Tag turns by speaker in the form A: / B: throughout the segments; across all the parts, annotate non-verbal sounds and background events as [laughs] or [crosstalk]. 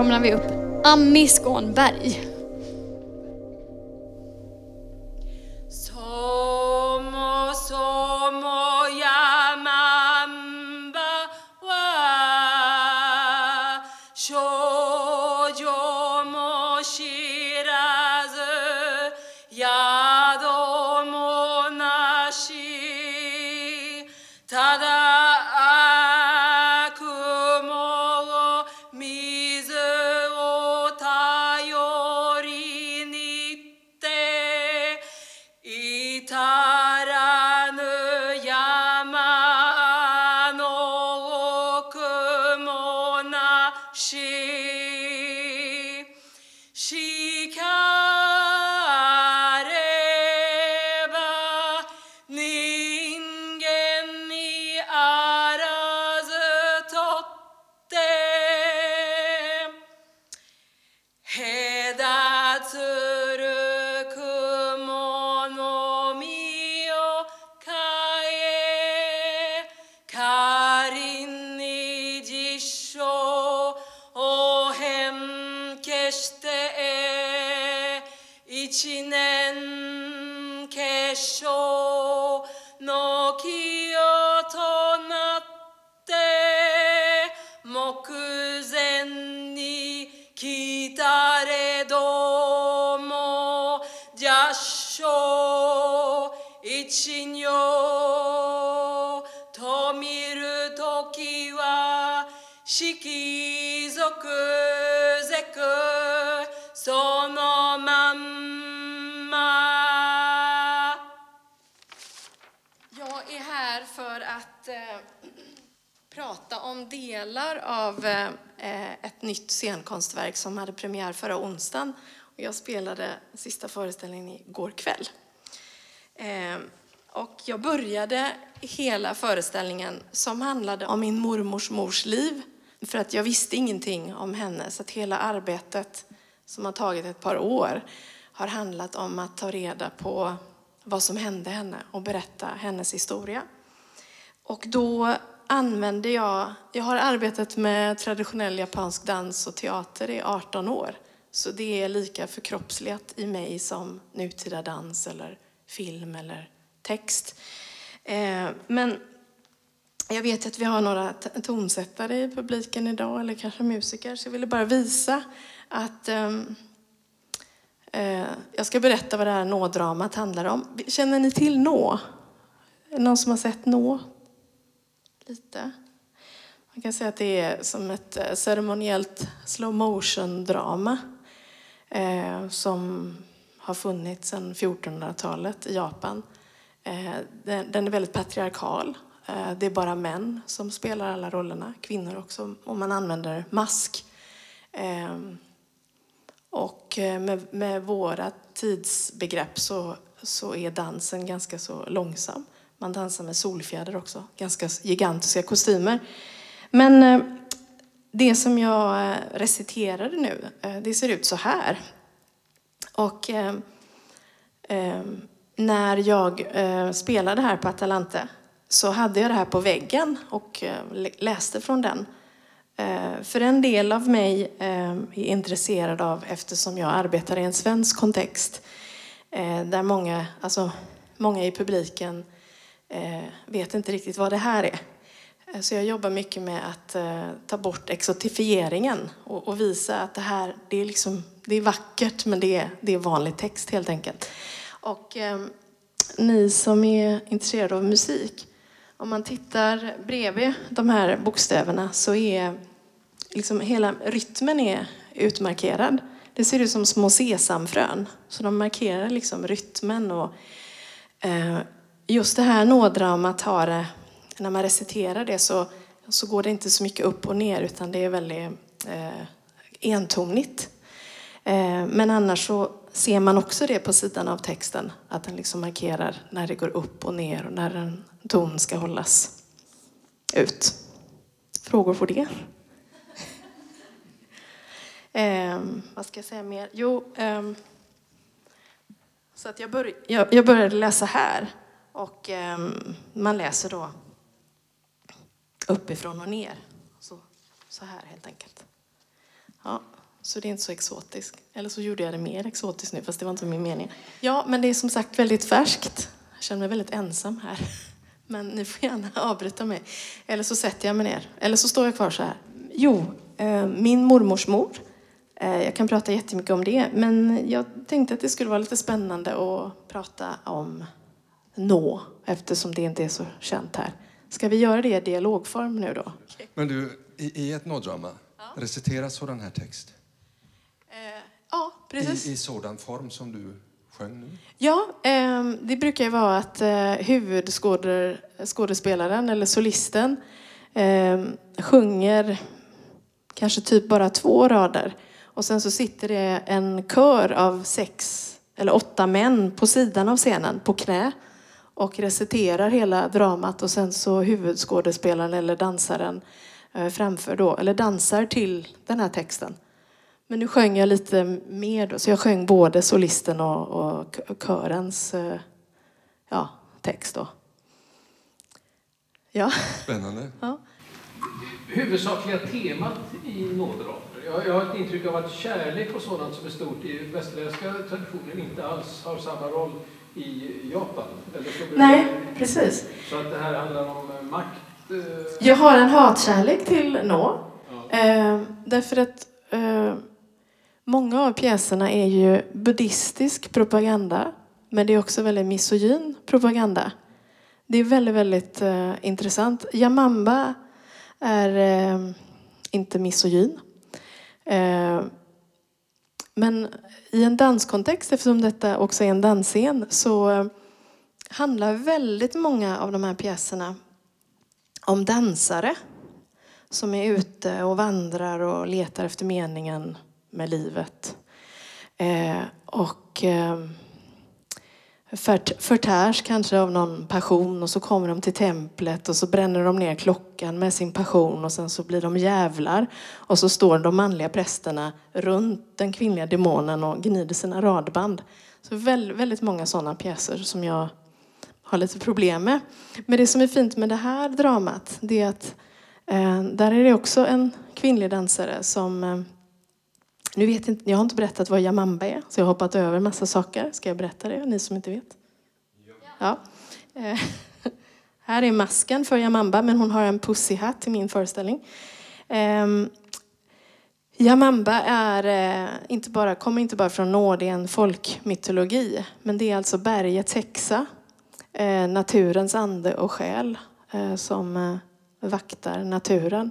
A: välkomnar vi upp Ami Skånberg.
B: 一如と見るときは色族ぜくそのまんま
C: Jag är här för att eh, [clears throat] prata om delar av eh, ett nytt scenkonstverk som hade premiär förra onsdagen. Och jag spelade sista föreställningen igår kväll. Ehm, och jag började hela föreställningen som handlade om min mormors mors liv. För att jag visste ingenting om henne. Så att hela arbetet som har tagit ett par år har handlat om att ta reda på vad som hände henne och berätta hennes historia. Och då använde jag, jag har arbetat med traditionell japansk dans och teater i 18 år. Så det är lika förkroppsligat i mig som nutida dans eller film eller text. Eh, men jag vet att vi har några tonsättare i publiken idag, eller kanske musiker, så jag ville bara visa att ehm, eh, jag ska berätta vad det här nådramat handlar om. Känner ni till nå? Är det någon som har sett nå? Lite. Man kan säga att det är som ett eh, ceremoniellt slow motion-drama eh, som har funnits sedan 1400-talet i Japan. Eh, den, är väldigt patriarkal. Eh, det är bara män som spelar alla rollerna, kvinnor också, och man använder mask. Ehm, och eh, med, med våra tidsbegrepp så, så är dansen ganska så långsam. Man dansar med solfjäder också, ganska gigantiska kostymer. Men det som jag reciterade nu, det ser ut så här. Och eh, eh, när jag eh, spelade här på Atalante så hade jag det här på väggen och eh, läste från den. Eh, För en del av mig eh, är intresserad av, eftersom jag arbetar i en svensk kontext, eh, där många, alltså, många i publiken eh, vet inte riktigt vad det här är. Eh, så jag jobbar mycket med att eh, ta bort exotifieringen och, och visa att det här det är, liksom, det är vackert men det är, det är vanlig text helt enkelt. Och eh, ni som är intresserade av musik, om man tittar bredvid de här bokstäverna så är liksom hela rytmen är utmarkerad. Det ser ut som små sesamfrön. Så de markerar liksom rytmen och eh, just det här nådramat har, det för när man reciterar det så, så går det inte så mycket upp och ner utan det är väldigt eh, entonigt. Eh, men annars så ser man också det på sidan av texten, att den liksom markerar när det går upp och ner och när en ton ska hållas ut. Frågor på det? [laughs] Eh, vad ska jag säga mer? Jo, eh, så att jag, börj- jag, jag började läsa här och eh, man läser då uppifrån och ner. Så, så här helt enkelt. Ja, så det är inte så exotiskt. Eller så gjorde jag det mer exotiskt nu, fast det var inte min mening. Ja, men det är som sagt väldigt färskt. Jag känner mig väldigt ensam här. [laughs] Men ni får gärna [laughs] avbryta mig. Eller så sätter jag mig ner. Eller så står jag kvar så här. Jo, eh, min mormors mor. Eh, jag kan prata jättemycket om det, men jag tänkte att det skulle vara lite spännande att prata om nå, eftersom det inte är så känt här. Ska vi göra det i dialogform nu då?
D: Men du, i, i ett nådrama, reciteras sådan här text?
C: Eh, ja, precis.
D: I, I sådan form som du sjöng nu?
C: Ja, eh, det brukar ju vara att eh, huvudskådespelaren eller solisten eh, sjunger kanske typ bara två rader. Och sen så sitter det en kör av sex eller åtta män på sidan av scenen på knä och reciterar hela dramat och sen så huvudskådespelaren eller dansaren eh, framför då, eller dansar till den här texten. Men nu sjöng jag lite mer då, så jag sjöng både solisten och, och körens eh, ja, text då. Ja.
D: Spännande.
C: ja.
E: Huvudsakliga temat i nådraper. Jag, jag har ett intryck av att kärlek och sådant som är stort i västerländska traditioner inte alls har samma roll i Japan.
C: Nej, precis.
E: Så att det här handlar om eh, makt. eh,
C: Jag har en hatkärlek till Nå.
E: Ja.
C: Eh, därför att eh, många av pjäserna är ju buddhistisk propaganda. Men det är också väldigt misogyn propaganda. Det är väldigt, väldigt eh, intressant. Jamamba är eh, inte misogyn. Men i en danskontext, eftersom detta också är en dansscen, så eh, handlar väldigt många av de här pjäserna om dansare som är ute och vandrar och letar efter meningen med livet. Eh, och eh, fört, förtärs kanske av någon passion och så kommer de till templet och så bränner de ner klockan med sin passion och sen så blir de jävlar och så står de manliga prästerna runt den kvinnliga demonen och gnider sina radband. Så väldigt, väldigt många sådana pjäser som jag har lite problem med. Men det som är fint med det här dramat det är att eh, där är det också en kvinnlig dansare som eh, nu vet inte, jag har inte berättat vad Jamamba är, så jag har hoppat över massa saker. Ska jag berätta det, ni som inte vet? Ja. Eh, [laughs] här är masken för Jamamba, men hon har en pussyhatt i min föreställning. Eh, Jamamba är, eh, inte bara, kommer inte bara från norr, det är en folkmytologi. Men det är alltså bergets häxa, eh, naturens ande och själ eh, som eh, vaktar naturen.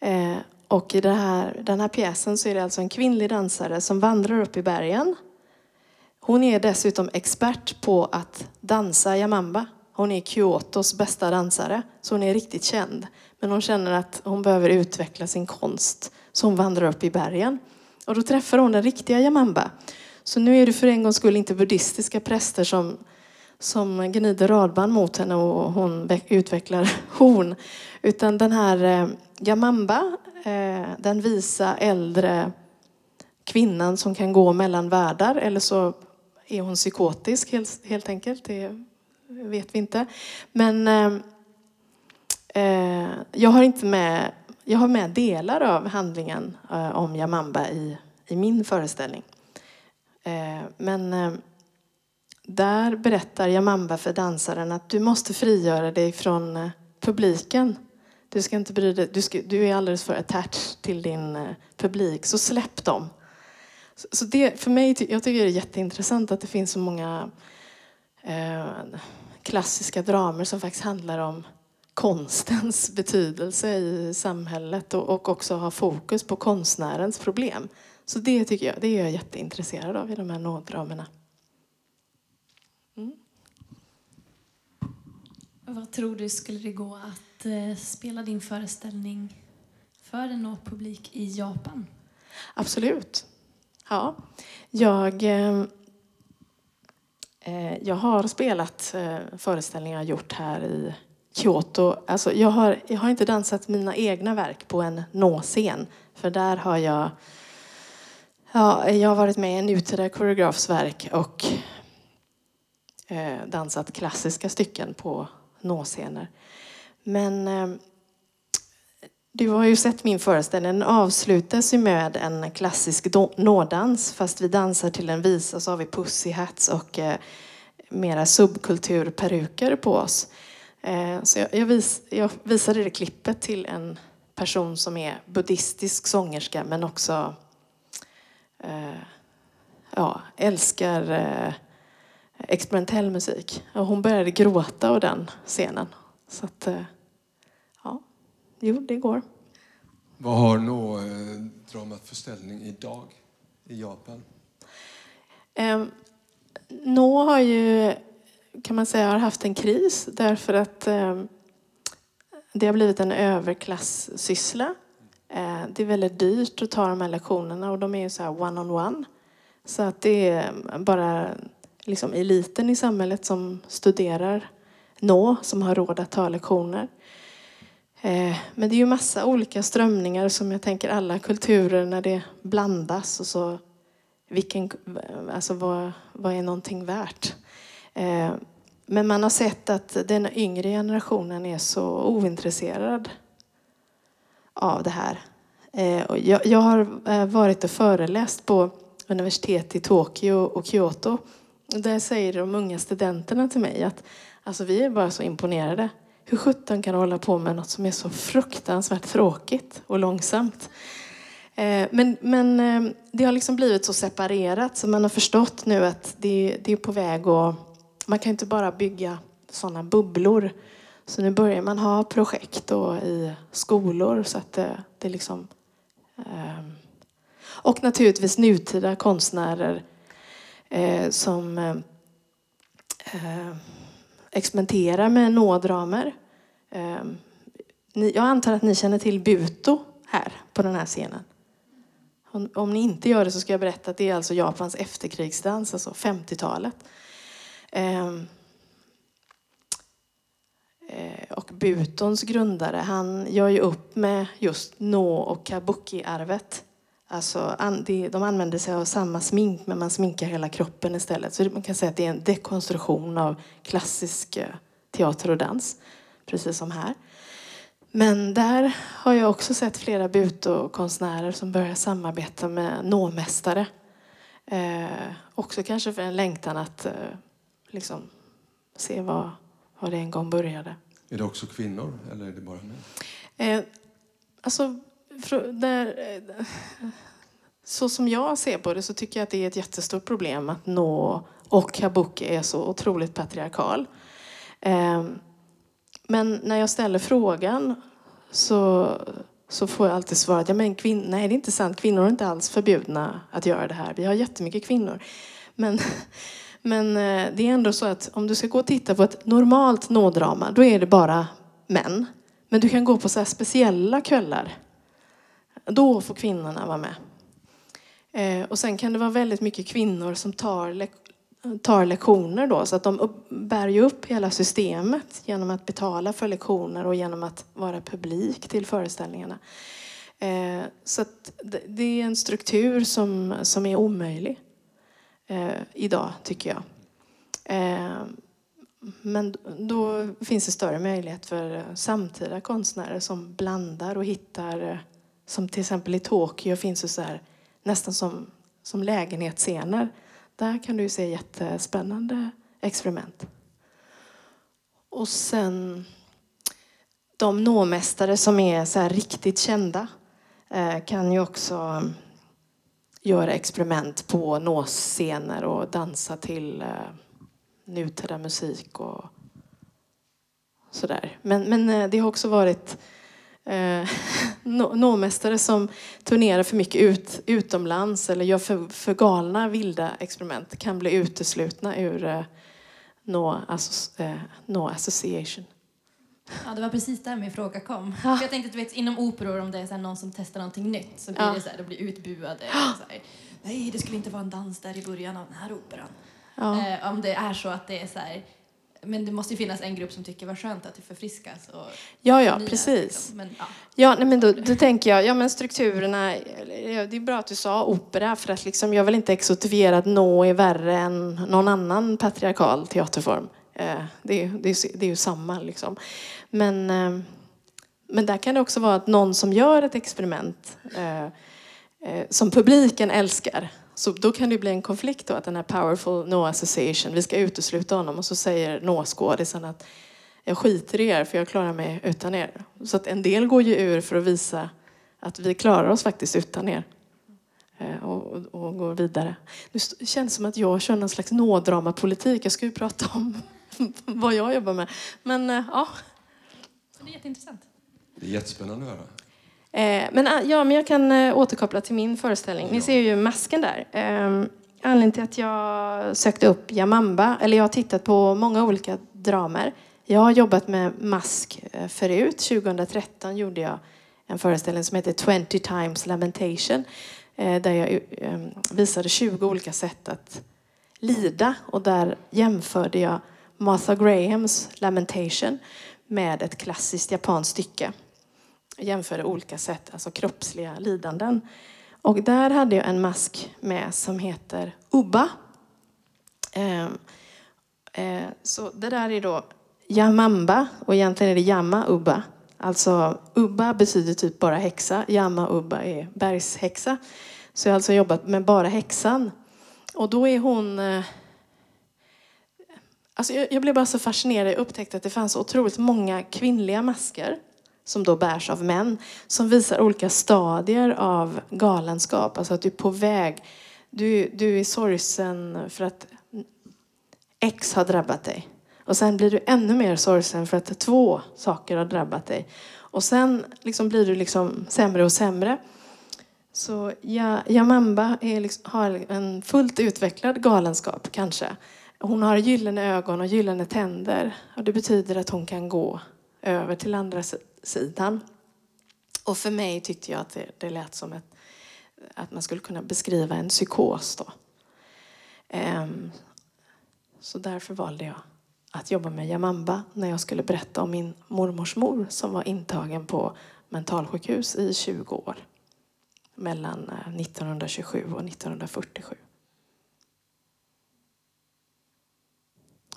C: Eh, och i här, den här pjäsen så är det alltså en kvinnlig dansare som vandrar upp i bergen. Hon är dessutom expert på att dansa jamamba. Hon är Kyotos bästa dansare, så hon är riktigt känd. Men hon känner att hon behöver utveckla sin konst, så hon vandrar upp i bergen. Och då träffar hon den riktiga jamamba. Så nu är det för en gångs skull inte buddhistiska präster som, som gnider radband mot henne och hon utvecklar [laughs] horn. Utan den här eh, eh, Jamamba, den visa äldre kvinnan som kan gå mellan världar eller så är hon psykotisk helt, helt enkelt. Det vet vi inte. Men eh, eh jag har inte med, jag har med delar av handlingen eh, om Jamamba i, i min föreställning. Eh, men eh, där berättar Jamamba för dansaren att du måste frigöra dig från eh, publiken. Du ska inte bry dig, du, ska, du är alldeles för attached till din eh, publik, så släpp dem. Så, så det, för mig, jag tycker det är jätteintressant att det finns så många eh, klassiska dramer som faktiskt handlar om konstens [laughs] betydelse i samhället och, och också har fokus på konstnärens problem. Så det tycker jag, det är jag jätteintresserad av i de här nådramerna. Mm.
F: Vad tror du skulle det gå att att eh, spela din föreställning för en nå-publik i Japan?
C: Absolut. Ja. Jag, eh, eh jag har spelat eh, föreställningar gjort här i Kyoto. Alltså, jag, har, jag har inte dansat mina egna verk på en nå-scen. För där har jag, ja, jag har varit med i en nutida koreografs verk och eh, dansat klassiska stycken på nåscener. Men eh, Du har ju sett min föreställning. Den avslutas ju med en klassisk nådans. Fast vi dansar till en visa så har vi pussy hats och eh, mera subkulturperuker på oss. Eh, så jag, jag, vis, jag visade det klippet till en person som är buddhistisk sångerska men också eh, ja, älskar eh, experimentell musik. Och hon började gråta av den scenen. Så att, eh, ja, jo, det går.
D: Vad har nå eh, dramat för ställning idag i Japan?
C: Eh, Nå har ju, kan man säga, har haft en kris därför att eh, det har blivit en överklasssyssla. Eh, det är väldigt dyrt att ta de här lektionerna och de är ju så här one-on-one. Så att det är bara liksom eliten i samhället som studerar Nå, som har råd att ta lektioner. Eh, men det är ju massa olika strömningar som jag tänker alla kulturer när det blandas och så vilken, alltså vad, vad är någonting värt? Eh, men man har sett att den yngre generationen är så ointresserad av det här. Eh, jag, har varit och föreläst på universitet i Tokyo och Kyoto. Där säger de unga studenterna till mig att alltså, vi är bara så imponerade. Hur sjutton kan du hålla på med något som är så fruktansvärt tråkigt och långsamt? Eh, men, men eh, det har liksom blivit så separerat så man har förstått nu att det, det är på väg att... Man kan inte bara bygga sådana bubblor. Så nu börjar man ha projekt då i skolor så att det, det liksom... Eh, och naturligtvis nutida konstnärer som experimenterar med nådramer. Ehm, jag antar att ni känner till Buto här på den här scenen. Om, ni inte gör det så ska jag berätta att det är alltså Japans efterkrigsdans, alltså 50-talet. Ehm, eh, och Butons grundare, han gör ju upp med just nå och Kabuki-arvet. Alltså, an, det, de använder sig av samma smink men man sminkar hela kroppen istället. Så man kan säga att det är en dekonstruktion av klassisk eh, teater och dans, precis som här. Men där har jag också sett flera Buto-konstnärer som börjar samarbeta med nåmästare. Eh, också kanske för en längtan att eh, liksom, se vad, vad det en gång började.
D: Är det också kvinnor eller är det bara män?
C: Eh, alltså, där, eh, så som jag ser på det så tycker jag att det är ett jättestort problem att nå och kabuki är så otroligt patriarkal. Ehm, men när jag ställer frågan så, så får jag alltid svaret ja, men kvin- nej det är inte sant, kvinnor är inte alls förbjudna att göra det här. Vi har jättemycket kvinnor. Men, [laughs] men eh, det är ändå så att om du ska gå och titta på ett normalt nådrama då är det bara män. Men du kan gå på så här speciella kvällar. Då får kvinnorna vara med. Eh, och sen kan det vara väldigt mycket kvinnor som tar, lek- tar lektioner då. Så att de upp, bär ju upp hela systemet genom att betala för lektioner och genom att vara publik till föreställningarna. Eh, så att det, det är en struktur som, som är omöjlig eh, idag, tycker jag. Eh, men då finns det större möjlighet för samtida konstnärer som blandar och hittar, eh, som till exempel i Tokyo finns det så här, nästan som, som lägenhetsscener. Där kan du se jättespännande experiment. Och sen de nåmästare som är så här riktigt kända eh, kan ju också göra experiment på nåscener och dansa till eh, nutida musik och sådär. Men, men eh, det har också varit eh, [laughs] nåmästare som turnerar för mycket ut, utomlands eller gör för, för galna vilda experiment kan bli uteslutna ur eh, no, assos, eh, no Association.
G: Ja, det var precis där min fråga kom.
C: Ja.
G: För jag tänkte att du vet, inom operor om det är så någon som testar någonting nytt så blir
C: Ja.
G: det så här, de blir utbuade. [gasps] Så här, Nej, det skulle inte vara en dans där i början av den här operan.
C: Ja.
G: Eh, om det är så att det är så här, men det måste ju finnas en grupp som tycker vad skönt att det förfriskas och
C: Ja, ja,
G: förnyas,
C: precis.
G: liksom. Men, ja.
C: Ja, nej, men då, då tänker jag, ja men strukturerna, det är bra att du sa opera för att liksom, jag vill inte exotifiera att nå är värre än någon annan patriarkal teaterform. Eh, det, är, det, är, det är ju samma liksom. Men, eh, Men där kan det också vara att någon som gör ett experiment eh, som publiken älskar. Så då kan det bli en konflikt då, att den här powerful no association, vi ska utesluta honom och så säger no-skådisen att jag skiter i er för jag klarar mig utan er. Så att en del går ju ur för att visa att vi klarar oss faktiskt utan er. Eh, och, och, och går vidare. Nu känns det som att jag kör någon slags nådramapolitik. Jag ska ju prata om [laughs] vad jag jobbar med. Men eh, ja.
G: Så det är jätteintressant.
D: Det är jättespännande att höra.
C: Eh, men, ah, ja, men jag kan eh, återkoppla till min föreställning. Ni ser ju masken där. Eh, anledningen till att jag sökte upp Jamamba, eller jag har tittat på många olika dramer. Jag har jobbat med mask eh, förut. 2013 gjorde jag en föreställning som heter 20 times lamentation där jag eh, visade 20 olika sätt att lida och där jämförde jag Martha Grahams Lamentation med ett klassiskt japanskt stycke. Jämförde olika sätt, alltså kroppsliga lidanden. Och där hade jag en mask med som heter Ubba. Eh, eh, så det där är då Yamamba och egentligen är det Yama Ubba. Alltså Ubba betyder typ bara häxa, Yama Ubba är bergshäxa. Så jag har alltså jobbat med bara häxan. Och då är hon... Eh, alltså jag, jag blev bara så fascinerad. Jag upptäckte att det fanns otroligt många kvinnliga masker som då bärs av män som visar olika stadier av galenskap. Alltså att du är på väg. Du, du är sorgsen för att X har drabbat dig. Och sen blir du ännu mer sorgsen för att två saker har drabbat dig. Och sen liksom blir du liksom sämre och sämre. Så ja, Jamamba liksom, har en fullt utvecklad galenskap kanske. Hon har gyllene ögon och gyllene tänder. Och det betyder att hon kan gå över till andra sidan. Och för mig tyckte jag att det, det lät som ett, att man skulle kunna beskriva en psykos. Då. Um, så därför valde jag att jobba med Jamamba när jag skulle berätta om min mormors mor som var intagen på mentalsjukhus i 20 år mellan eh, 1927 och 1947.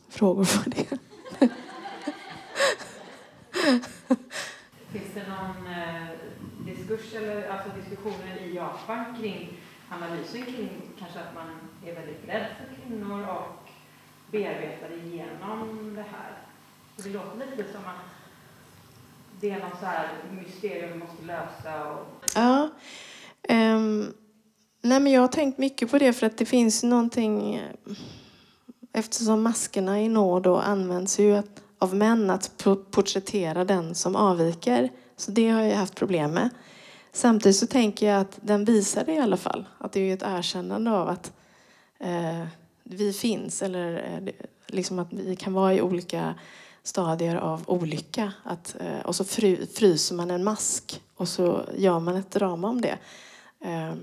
C: Frågor på det?
H: Finns det någon eh, kurs eller alltså diskussioner i Japan kring analysen kring kanske att man är väldigt rädd för kvinnor och bearbetar igenom det här? det låter lite som att det är något så här mysterium vi måste lösa. Och...
C: Ja. Um, nej men jag har tänkt mycket på det för att det finns någonting eftersom maskerna i nåd används ju att, av män att porträttera den som avviker. Så det har jag haft problem med. Samtidigt så tänker jag att den visar det i alla fall. Att det är ett erkännande av att eh, vi finns eller eh, liksom att vi kan vara i olika stadier av olycka. Att, eh, och så fry, fryser man en mask och så gör man ett drama om det. Eh,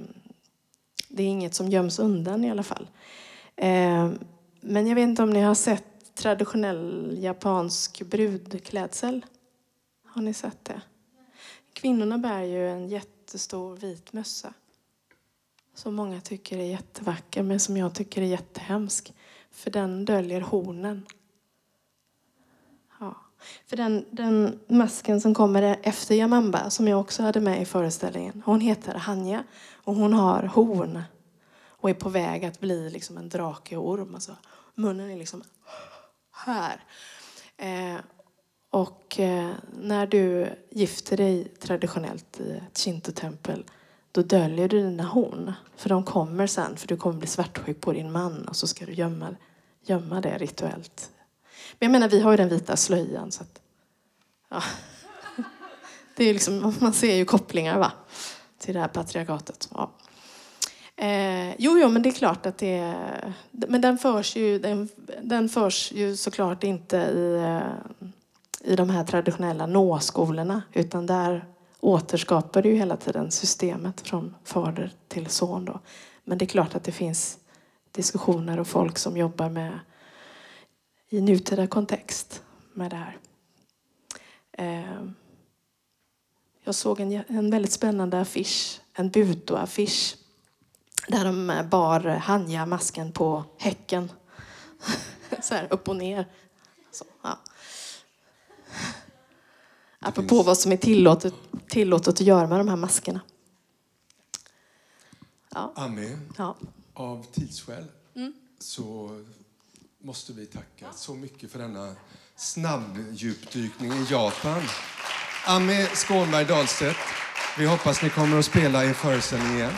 C: det är inget som göms undan i alla fall. Eh, men jag vet inte om ni har sett traditionell japansk brudklädsel? Har ni sett det? Kvinnorna bär ju en jättestor vit mössa som många tycker är jättevacker men som jag tycker är jättehemsk. För den döljer hornen. Ja. För den, den masken som kommer efter Yamamba, som jag också hade med i föreställningen, hon heter Hanja och hon har horn och är på väg att bli liksom en drake och orm. Alltså, munnen är liksom här. Eh, och eh, när du gifter dig traditionellt i ett shinto-tempel då döljer du dina horn. För de kommer sen, för du kommer bli svartsjuk på din man och så ska du gömma, gömma det rituellt. Men jag menar, vi har ju den vita slöjan så att, ja. [laughs] Det är liksom, man ser ju kopplingar va? till det här patriarkatet. Ja. Eh, jo, jo, men det är klart att det är... Men den förs ju, den, den förs ju såklart inte i, eh, i de här traditionella nå-skolorna utan där återskapar du hela tiden systemet från fader till son. Då. Men det är klart att det finns diskussioner och folk som jobbar med i nutida kontext med det här. Ehm, jag såg en, en väldigt spännande affisch, en Buto-affisch där de bar Hanja-masken på häcken. [laughs] Så här, upp och ner. Så, ja apropå
D: finns-
C: vad som är tillåtet, tillåtet att göra med de här maskerna. Ja,
D: Ami,
C: ja.
D: av tidsskäl
C: Mm.
D: så måste vi tacka så mycket för denna snabbdjupdykning i Japan. Ami Skånberg Dahlstedt, vi hoppas ni kommer att spela i en föreställning igen.